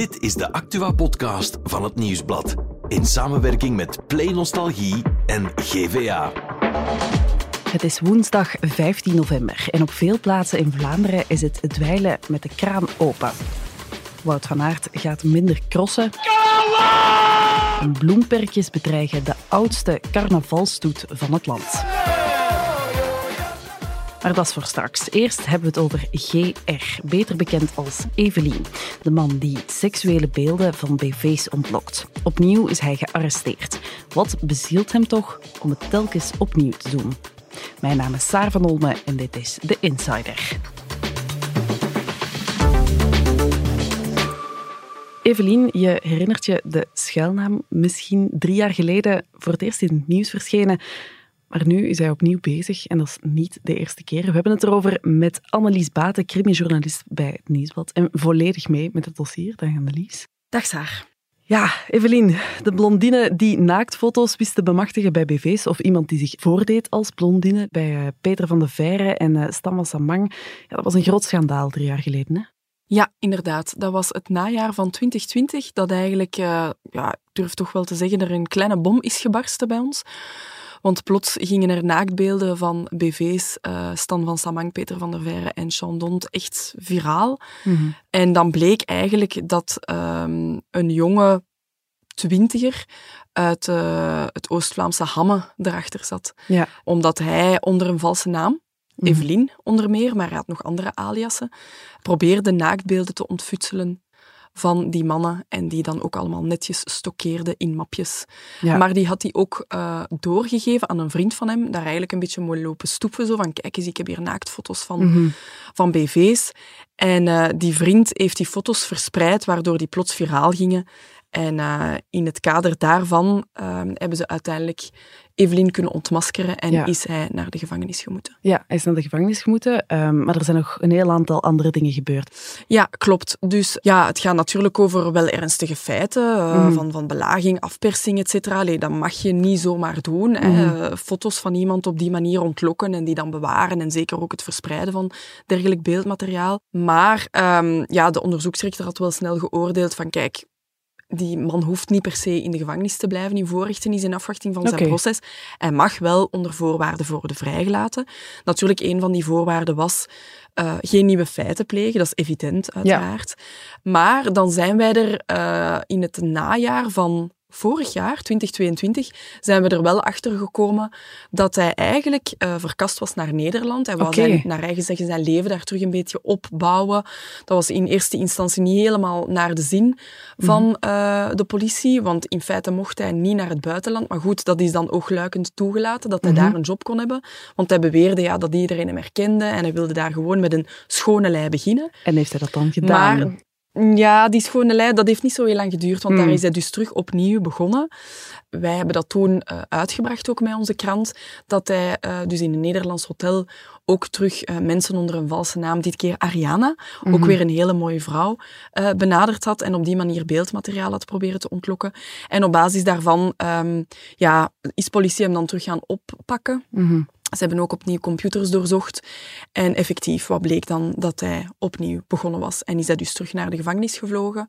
Dit is de Actua-podcast van het Nieuwsblad. In samenwerking met Play Nostalgie en GVA. Het is woensdag 15 november en op veel plaatsen in Vlaanderen is het dweilen met de kraan open. Wout van Aert gaat minder crossen. En bloemperkjes bedreigen de oudste carnavalstoet van het land. Maar dat is voor straks. Eerst hebben we het over GR, beter bekend als Evelien. De man die seksuele beelden van BV's ontlokt. Opnieuw is hij gearresteerd. Wat bezielt hem toch om het telkens opnieuw te doen? Mijn naam is Saar van Olme en dit is The Insider. Evelien, je herinnert je de schuilnaam misschien drie jaar geleden voor het eerst in het nieuws verschenen. Maar nu is hij opnieuw bezig en dat is niet de eerste keer. We hebben het erover met Annelies Baten, crimijournalist bij het Nieuwsblad. En volledig mee met het dossier. Dag Annelies. Dag Saar. Ja, Evelien, de blondine die naaktfoto's wist te bemachtigen bij BV's of iemand die zich voordeed als blondine bij uh, Peter van de Veire en uh, Stam van Samang. Ja, dat was een groot schandaal drie jaar geleden, hè? Ja, inderdaad. Dat was het najaar van 2020 dat eigenlijk, uh, ja, ik durf toch wel te zeggen, er een kleine bom is gebarsten bij ons. Want plots gingen er naaktbeelden van BV's, uh, Stan van Samang, Peter van der Veire en Chandon echt viraal. Mm -hmm. En dan bleek eigenlijk dat um, een jonge twintiger uit uh, het Oost-Vlaamse Hamme erachter zat. Ja. Omdat hij onder een valse naam, Evelien onder meer, maar hij had nog andere aliasen, probeerde naaktbeelden te ontfutselen van die mannen en die dan ook allemaal netjes stokkeerde in mapjes. Ja. Maar die had hij ook uh, doorgegeven aan een vriend van hem, daar eigenlijk een beetje mooi lopen stoepen, zo van kijk eens, ik heb hier naaktfoto's van, Mhm. van BV's. En uh, die vriend heeft die foto's verspreid, waardoor die plots viraal gingen. En uh, in het kader daarvan hebben ze uiteindelijk Evelien kunnen ontmaskeren en Ja. is hij naar de gevangenis gemoeten. Ja, hij is naar de gevangenis gemoeten, um, maar er zijn nog een heel aantal andere dingen gebeurd. Ja, klopt. Dus ja, het gaat natuurlijk over wel ernstige feiten, uh, Mhm. van, van belaging, afpersing, et cetera. Dat mag je niet zomaar doen. Mhm. Hè. Foto's van iemand op die manier ontlokken en die dan bewaren en zeker ook het verspreiden van dergelijk beeldmateriaal. Maar um, ja, de onderzoeksrechter had wel snel geoordeeld van kijk, die man hoeft niet per se in de gevangenis te blijven in voorrechtenis in afwachting van zijn proces. Hij mag wel onder voorwaarden worden vrijgelaten. Natuurlijk, een van die voorwaarden was uh, geen nieuwe feiten plegen. Dat is evident, uiteraard. Maar dan zijn wij er uh, in het najaar van vorig jaar, 2022, zijn we er wel achter gekomen dat hij eigenlijk uh, verkast was naar Nederland. Hij wou Oké. zijn, naar eigen zeggen zijn leven daar terug een beetje opbouwen. Dat was in eerste instantie niet helemaal naar de zin van Mhm. uh, de politie, want in feite mocht hij niet naar het buitenland. Maar goed, dat is dan oogluikend toegelaten, dat hij Mhm. daar een job kon hebben. Want hij beweerde ja, dat iedereen hem herkende en hij wilde daar gewoon met een schone lei beginnen. En heeft hij dat dan gedaan? Maar ja, die schone lei, dat heeft niet zo heel lang geduurd, want Mm. daar is hij dus terug opnieuw begonnen. Wij hebben dat toen uh, uitgebracht, ook met onze krant, dat hij uh, dus in een Nederlands hotel ook terug uh, mensen onder een valse naam, dit keer Ariana, mm Mhm. -hmm. ook weer een hele mooie vrouw, benaderd had en op die manier beeldmateriaal had proberen te ontlokken. En op basis daarvan um, ja, is politie hem dan terug gaan oppakken. Mm -hmm. Ze hebben ook opnieuw computers doorzocht. En effectief, wat bleek dan? Dat hij opnieuw begonnen was. En is hij dus terug naar de gevangenis gevlogen.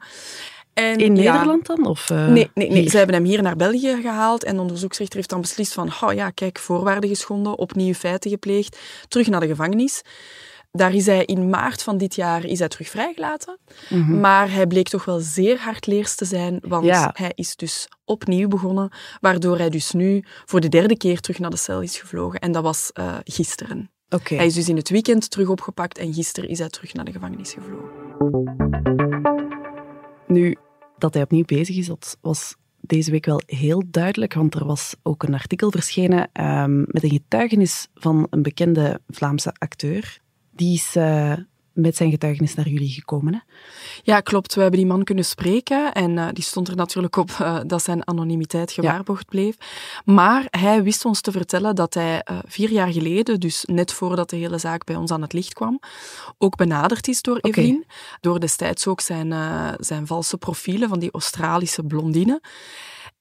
En, In ja, Nederland dan? Of, uh, nee, nee, nee. ze hebben hem hier naar België gehaald. En de onderzoeksrechter heeft dan beslist van... Oh ja, kijk, voorwaarden geschonden, opnieuw feiten gepleegd. Terug naar de gevangenis. Daar is hij in maart van dit jaar is hij terug vrijgelaten. Mm -hmm. Maar hij bleek toch wel zeer hardleers te zijn, want Ja. hij is dus opnieuw begonnen, waardoor hij dus nu voor de derde keer terug naar de cel is gevlogen. En dat was uh, gisteren. Oké. Hij is dus in het weekend terug opgepakt en gisteren is hij terug naar de gevangenis gevlogen. Nu, dat hij opnieuw bezig is, dat was deze week wel heel duidelijk, want er was ook een artikel verschenen um, met een getuigenis van een bekende Vlaamse acteur. Die is uh, met zijn getuigenis naar jullie gekomen. Hè? Ja, klopt. We hebben die man kunnen spreken en uh, die stond er natuurlijk op uh, dat zijn anonimiteit gewaarborgd ja. bleef. Maar hij wist ons te vertellen dat hij uh, vier jaar geleden, dus net voordat de hele zaak bij ons aan het licht kwam, ook benaderd is door Oké. Evelien. Door destijds ook zijn, zijn valse profielen van die Australische blondine.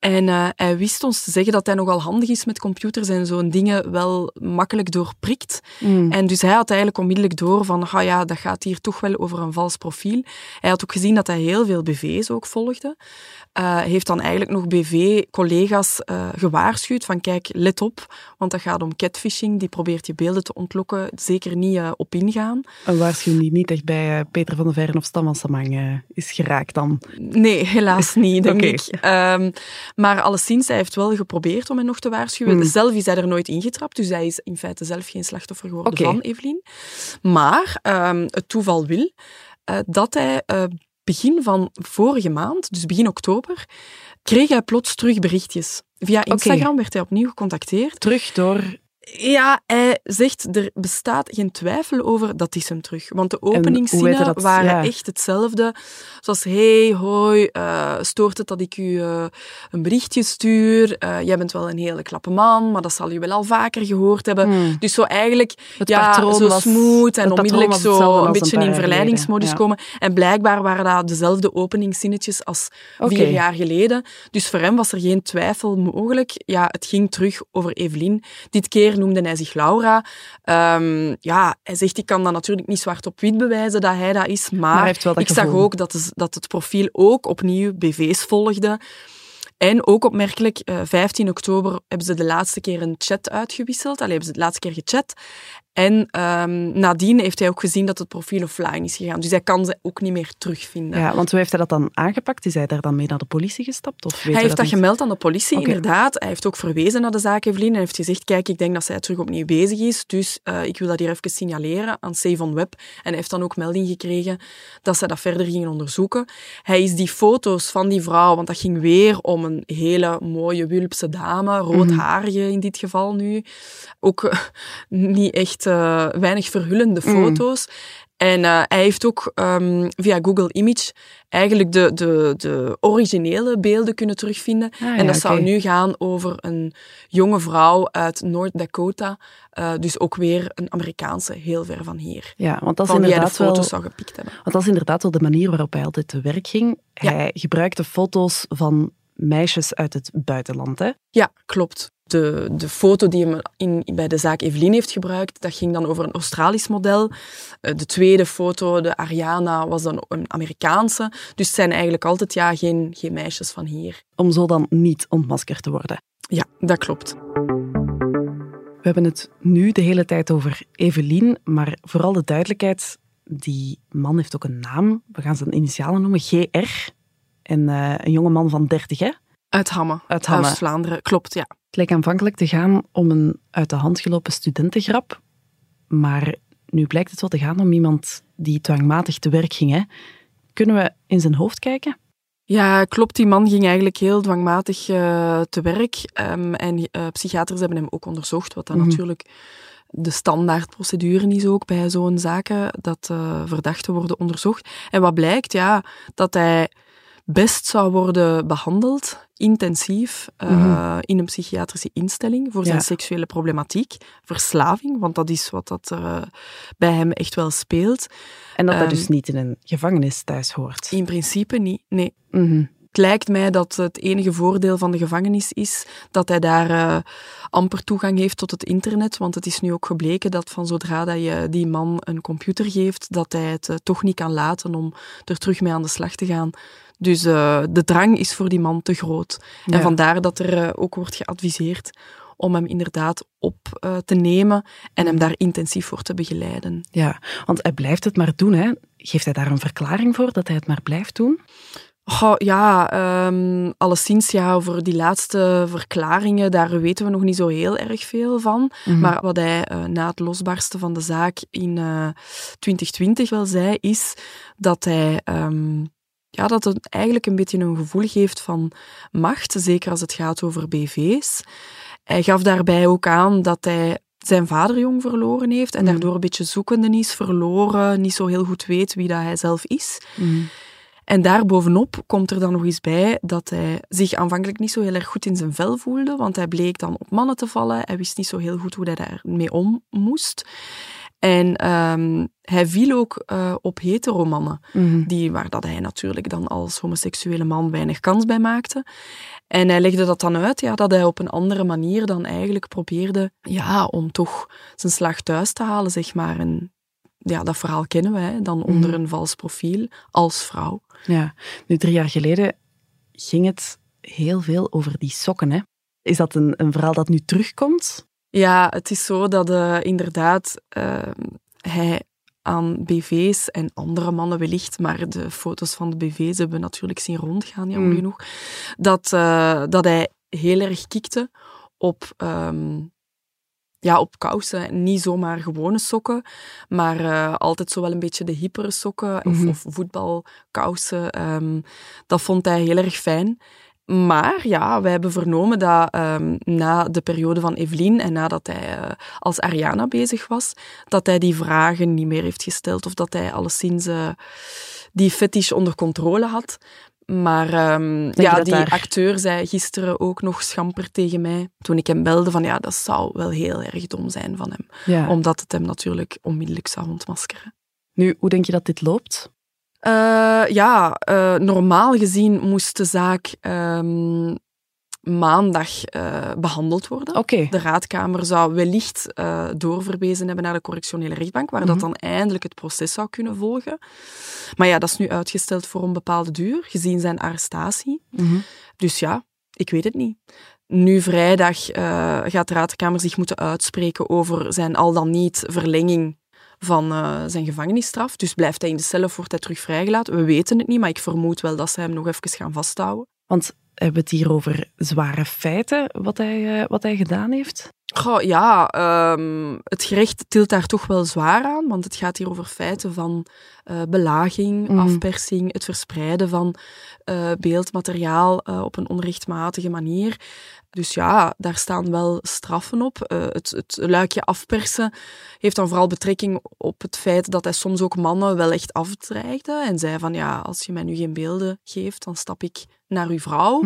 En uh, hij wist ons te zeggen dat hij nogal handig is met computers en zo'n dingen wel makkelijk doorprikt. Mm. En dus hij had eigenlijk onmiddellijk door van, ah ja, dat gaat hier toch wel over een vals profiel. Hij had ook gezien dat hij heel veel BV's ook volgde. Uh, heeft dan eigenlijk nog BV-collega's uh, gewaarschuwd van, kijk, let op, want dat gaat om catfishing. Die probeert je beelden te ontlokken. Zeker niet op ingaan. Een waarschuwing die niet echt bij Peter van der Veeren of Stam Samang is geraakt dan? Nee, helaas niet, denk okay. ik. Um, maar alleszins, hij heeft wel geprobeerd om hen nog te waarschuwen. Mm. Zelf is hij er nooit ingetrapt, dus hij is in feite zelf geen slachtoffer geworden okay. van Evelien. Maar um, het toeval wil uh, dat hij uh, begin van vorige maand, dus begin oktober, kreeg hij plots terug berichtjes. Via Instagram okay. werd hij opnieuw gecontacteerd. Terug door ja, hij zegt er bestaat geen twijfel over dat is hem terug. Want de openingszinnen waren echt hetzelfde. Zoals, hey, hoi, uh, stoort het dat ik u uh, een berichtje stuur? Uh, jij bent wel een hele klappe man, maar dat zal u wel al vaker gehoord hebben. Hmm. Dus zo eigenlijk, het ja, zo smooth en onmiddellijk zo een beetje in verleidingsmodus komen. En blijkbaar waren dat dezelfde openingszinnetjes als okay. vier jaar geleden. Dus voor hem was er geen twijfel mogelijk. Ja, het ging terug over Evelien. Dit keer noemde hij zich Laura. Um, ja, hij zegt, ik kan dat natuurlijk niet zwart op wit bewijzen dat hij dat is, maar, maar ik zag ook dat, het, dat het profiel ook opnieuw BV's volgde. En ook opmerkelijk, 15 eh, oktober hebben ze de laatste keer een chat uitgewisseld. Allee, hebben ze de laatste keer gechat. En um, nadien heeft hij ook gezien dat het profiel offline is gegaan. Dus hij kan ze ook niet meer terugvinden. Ja, want hoe heeft hij dat dan aangepakt? Is hij daar dan mee naar de politie gestapt? Of hij heeft dat, gemeld aan de politie, okay. inderdaad. Hij heeft ook verwezen naar de zaak Evelien en heeft gezegd, kijk, ik denk dat zij terug opnieuw bezig is, dus uh, ik wil dat hier even signaleren aan Save on Web. En hij heeft dan ook melding gekregen dat zij dat verder gingen onderzoeken. Hij is die foto's van die vrouw, want dat ging weer om een hele mooie wulpse dame, roodharige mm -hmm. in dit geval nu. Ook uh, niet echt uh, weinig verhullende mm. foto's. En uh, hij heeft ook um, via Google Image eigenlijk de, de, de originele beelden kunnen terugvinden. Ah, en dat zou nu gaan over een jonge vrouw uit North Dakota. Uh, dus ook weer een Amerikaanse, heel ver van hier. Ja, want dat is van inderdaad foto's wel, zou gepikt hebben. Want dat is inderdaad wel de manier waarop hij altijd te werk ging. Ja. Hij gebruikte foto's van meisjes uit het buitenland, hè? Ja, klopt de, de foto die hem in, bij de zaak Evelien heeft gebruikt, dat ging dan over een Australisch model. Eh, de tweede foto, de Ariana, was dan een Amerikaanse. Dus het zijn eigenlijk altijd ja, geen, geen meisjes van hier. Om zo dan niet ontmaskerd te worden. Ja, dat klopt. We hebben het nu de hele tijd over Evelien, maar vooral de duidelijkheid, die man heeft ook een naam. We gaan zijn initialen noemen, GR. En uh, een jonge man van 30, hè? Uit Hamme. Uit Hamme. Vlaanderen, klopt, ja. Het leek aanvankelijk te gaan om een uit de hand gelopen studentengrap, maar nu blijkt het wel te gaan om iemand die dwangmatig te werk ging. Hè. Kunnen we in zijn hoofd kijken? Ja, klopt. Die man ging eigenlijk heel dwangmatig uh, te werk. Um, en uh, psychiaters hebben hem ook onderzocht, wat dan mm -hmm. natuurlijk de standaardprocedure is ook bij zo'n zaken, dat uh, verdachten worden onderzocht. En wat blijkt, ja, dat hij best zou worden behandeld, intensief, uh, mm -hmm. in een psychiatrische instelling voor zijn ja. seksuele problematiek, verslaving, want dat is wat dat uh, bij hem echt wel speelt. En dat um, dat dus niet in een gevangenis thuis hoort? In principe niet, nee. Mm -hmm. Het lijkt mij dat het enige voordeel van de gevangenis is dat hij daar uh, amper toegang heeft tot het internet. Want het is nu ook gebleken dat van zodra dat je die man een computer geeft, dat hij het uh, toch niet kan laten om er terug mee aan de slag te gaan. Dus uh, de drang is voor die man te groot. Ja. En vandaar dat er uh, ook wordt geadviseerd om hem inderdaad op uh, te nemen en hem daar intensief voor te begeleiden. Ja, want hij blijft het maar doen. Hè? Geeft hij daar een verklaring voor dat hij het maar blijft doen? Oh, ja, um, alleszins ja, over die laatste verklaringen, daar weten we nog niet zo heel erg veel van. Mm -hmm. Maar wat hij uh, na het losbarsten van de zaak in uh, 2020 wel zei, is dat hij um, ja, dat het eigenlijk een beetje een gevoel geeft van macht, zeker als het gaat over BV's. Hij gaf daarbij ook aan dat hij zijn vader jong verloren heeft en mm. daardoor een beetje zoekende is, verloren, niet zo heel goed weet wie dat hij zelf is. Mm. En daarbovenop komt er dan nog eens bij dat hij zich aanvankelijk niet zo heel erg goed in zijn vel voelde, want hij bleek dan op mannen te vallen. Hij wist niet zo heel goed hoe hij daarmee om moest. En ehm, hij viel ook uh, op heteromannen, Mhm. die, waar dat hij natuurlijk dan als homoseksuele man weinig kans bij maakte. En hij legde dat dan uit, ja, dat hij op een andere manier dan eigenlijk probeerde ja, om toch zijn slag thuis te halen, zeg maar. En ja, dat verhaal kennen wij dan onder Mhm. een vals profiel als vrouw. Ja, nu drie jaar geleden ging het heel veel over die sokken. Hè? Is dat een, een verhaal dat nu terugkomt? Ja, het is zo dat eh, inderdaad eh, hij aan BV's en andere mannen wellicht, maar de foto's van de BV's hebben we natuurlijk zien rondgaan, jammer Mm. genoeg, dat, eh, dat hij heel erg kikte op, ehm, ja, op kousen. Niet zomaar gewone sokken, maar eh, altijd zo wel een beetje de hippere sokken of, Mhm. of voetbalkousen. ehm, dat vond hij heel erg fijn. Maar ja, wij hebben vernomen dat ehm, na de periode van Evelien en nadat hij eh, als Ariana bezig was, dat hij die vragen niet meer heeft gesteld of dat hij alleszins eh, die fetish onder controle had. Maar ehm, ja, die daar- acteur zei gisteren ook nog schamper tegen mij, toen ik hem belde, van ja, dat zou wel heel erg dom zijn van hem. Ja. Omdat het hem natuurlijk onmiddellijk zou ontmaskeren. Nu, hoe denk je dat dit loopt? Eh, ja, eh, normaal gezien moest de zaak ehm, maandag eh, behandeld worden. De raadkamer zou wellicht doorverwezen hebben naar de correctionele rechtbank, waar dat Mhm. dan eindelijk het proces zou kunnen volgen. Maar ja, dat is nu uitgesteld voor een bepaalde duur, gezien zijn arrestatie. Mhm. Dus ja, ik weet het niet. Nu vrijdag gaat de raadkamer zich moeten uitspreken over zijn al dan niet verlenging van eh, zijn gevangenisstraf. Dus blijft hij in de cel of wordt hij terug vrijgelaten? We weten het niet, maar ik vermoed wel dat ze hem nog even gaan vasthouden. Want hebben we het hier over zware feiten, wat hij, eh, wat hij gedaan heeft? Goh, ja, ehm, het gerecht tilt daar toch wel zwaar aan, want het gaat hier over feiten van eh, belaging, Mhm. afpersing, het verspreiden van beeldmateriaal op een onrechtmatige manier. Dus ja, daar staan wel straffen op. Eh, het, het luikje afpersen heeft dan vooral betrekking op het feit dat hij soms ook mannen wel echt afdreigde en zei van ja, als je mij nu geen beelden geeft, dan stap ik naar uw vrouw.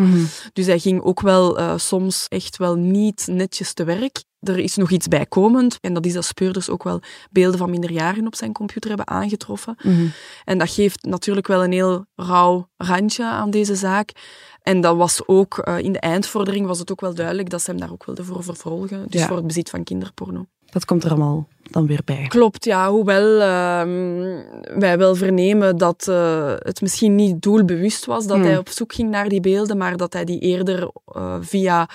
Dus hij ging ook wel eh, soms echt wel niet netjes te werk. Er is nog iets bijkomend. En dat is dat speurders ook wel beelden van minderjarigen op zijn computer hebben aangetroffen. Mhm. En dat geeft natuurlijk wel een heel rauw randje aan deze zaak. En dat was ook, eh, in de eindvordering was het ook wel duidelijk dat ze hem daar ook wilden voor vervolgen. Dus Ja. voor het bezit van kinderporno. Dat komt er allemaal dan weer bij. Klopt, ja. Hoewel ehm, wij wel vernemen dat eh, het misschien niet doelbewust was dat Hmm. hij op zoek ging naar die beelden, maar dat hij die eerder eh, via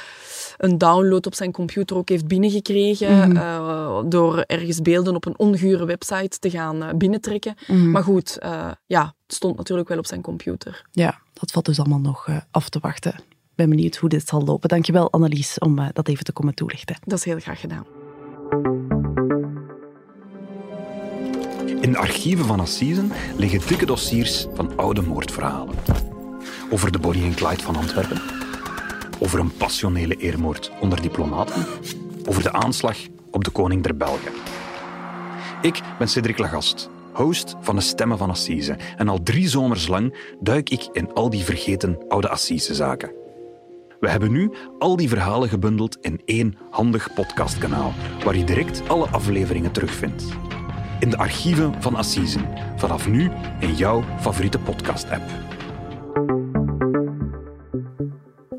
een download op zijn computer ook heeft binnengekregen Mhm. eh, door ergens beelden op een ongure website te gaan binnentrekken. Mhm. Maar goed, ja, het stond natuurlijk wel op zijn computer. Ja, dat valt dus allemaal nog af te wachten. Ik ben benieuwd hoe dit zal lopen. Dankjewel, Annelies, om dat even te komen toelichten. Dat is heel graag gedaan. In de archieven van Assisen liggen dikke dossiers van oude moordverhalen. Over de Bonnie en Clyde van Antwerpen. Over een passionele eermoord onder diplomaten. Over de aanslag op de koning der Belgen. Ik ben Cedric Lagast, host van de Stemmen van Assise. En al drie zomers lang duik ik in al die vergeten oude Assisezaken. We hebben nu al die verhalen gebundeld in één handig podcastkanaal, waar je direct alle afleveringen terugvindt. In de archieven van Assisen, vanaf nu in jouw favoriete podcast-app.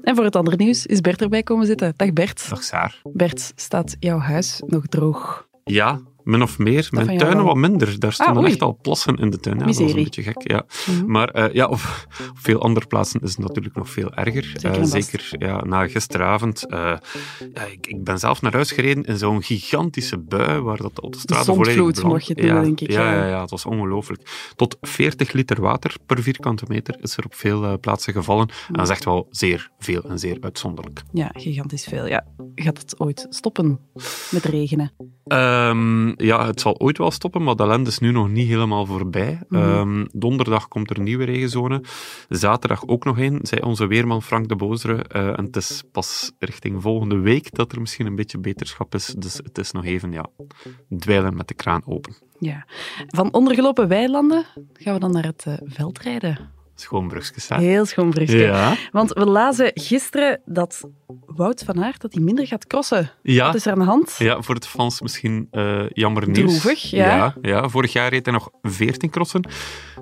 En voor het andere nieuws is Bert erbij komen zitten. Dag Bert. Dag Saar. Bert, staat jouw huis nog droog? Ja, min of meer. Mijn tuinen wat minder. Daar stonden oei. echt al plassen in de tuin. Ja, dat was een beetje gek. Ja. Mhm. Maar eh, ja, op, op veel andere plaatsen is het natuurlijk nog veel erger. Zeker Eh, zeker ja, na gisteravond. eh, ja, ik, ik ben zelf naar huis gereden in zo'n gigantische bui waar dat de autostrade volledig mag je het ja, denk ik, Ja, ja. ja, het was ongelooflijk. Tot 40 liter water per vierkante meter is er op veel plaatsen gevallen. En dat is echt wel zeer veel en zeer uitzonderlijk. Ja, gigantisch veel. Ja. Gaat het ooit stoppen met regenen? Ehm, ja, het zal ooit wel stoppen, maar de ellende is nu nog niet helemaal voorbij. Mhm. Ehm, donderdag komt er een nieuwe regenzone. Zaterdag ook nog één, zei onze weerman Frank de Bozere. Eh, en het is pas richting volgende week dat er misschien een beetje beterschap is. Dus het is nog even, ja, dweilen met de kraan open. Ja. Van ondergelopen weilanden gaan we dan naar het eh, veld rijden. Hè? Heel schoon brugje. Ja. Want we lazen gisteren dat Wout van Aert dat hij minder gaat crossen. Ja. Wat is er aan de hand? Ja, voor het fans misschien eh, jammer nieuws. Droevig, ja. ja. ja. Vorig jaar reed hij nog 14 crossen.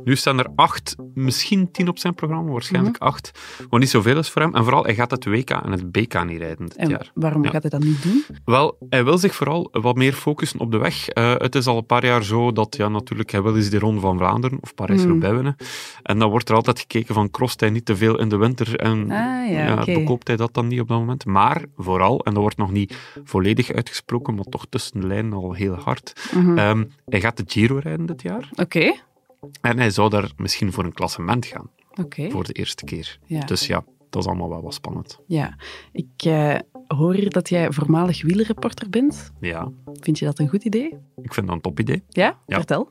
Nu staan er acht, misschien tien op zijn programma, waarschijnlijk Mhm. acht. Wat niet zoveel is voor hem. En vooral, hij gaat het WK en het BK niet rijden dit En jaar. waarom Ja. gaat hij dat niet doen? Wel, hij wil zich vooral wat meer focussen op de weg. Eh, het is al een paar jaar zo dat, ja, natuurlijk, hij wil eens de Ronde van Vlaanderen of Parijs-Roubaix winnen. En dan wordt er altijd gekeken van, crost hij niet te veel in de winter en Ah, ja, bekoopt hij dat dan niet op dat moment. Maar vooral, en dat wordt nog niet volledig uitgesproken, maar toch tussen de lijnen al heel hard, Mhm. ehm, hij gaat de Giro rijden dit jaar. Oké, En hij zou daar misschien voor een klassement gaan, oké. voor de eerste keer. Ja. Dus ja, dat is allemaal wel wat spannend. Ja, ik eh, hoor hier dat jij voormalig wielerreporter bent. Ja, Vind je dat een goed idee? ik vind dat een topidee. Ja? Ja. Vertel.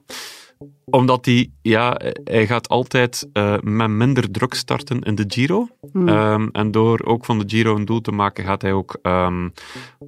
Omdat hij, ja, hij gaat altijd eh, met minder druk starten in de Giro. Hmm. Ehm, en door ook van de Giro een doel te maken, gaat hij ook ehm,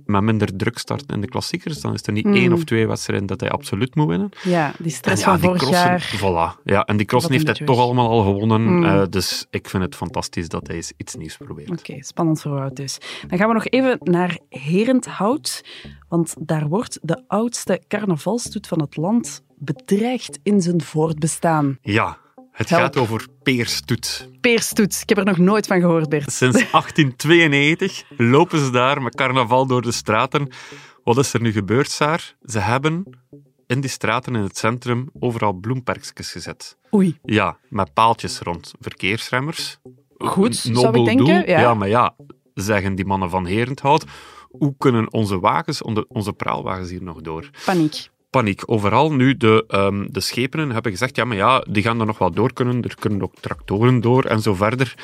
met minder druk starten in de klassiekers. Dan is er niet Hmm. één of twee wedstrijden dat hij absoluut moet winnen. Ja, die stress En ja, van die vorig crossen, jaar. Voilà. Ja, en die crossen heeft hij toch allemaal al gewonnen. Hmm. Eh, dus ik vind het fantastisch dat hij eens iets nieuws probeert. Oké, spannend voor Wout dus. Dan gaan we nog even naar Herenthout, want daar wordt de oudste carnavalstoet van het land bedreigd in zijn voortbestaan. Ja, het Help. gaat over Peerstoet. Peerstoet, ik heb er nog nooit van gehoord, Bert. Sinds 1892 lopen ze daar met carnaval door de straten. Wat is er nu gebeurd, Saar? Ze hebben in die straten in het centrum overal bloemperkjes gezet. Oei, Ja, met paaltjes rond. Verkeersremmers. Goed, Een zou ik denken, doel. ja. maar ja, zeggen die mannen van Herenthout. Hoe kunnen onze wagens, onze praalwagens hier nog door? paniek. Paniek. Overal nu, de, ehm, de schepenen hebben gezegd, ja, maar ja, die gaan er nog wel door kunnen. Er kunnen ook tractoren door en zo verder.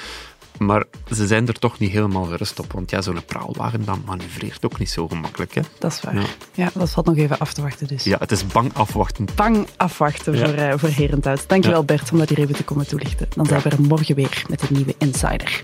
Maar ze zijn er toch niet helemaal gerust op. Want ja, zo'n praalwagen, dat manoeuvreert ook niet zo gemakkelijk. Hè? Dat is waar. Ja. Ja, dat valt nog even af te wachten dus. Ja, het is bang afwachten. Bang afwachten Ja. voor, eh voor Herenthout. Dankjewel Bert om dat hier even te komen toelichten. Dan zijn we er morgen weer met een nieuwe Insider.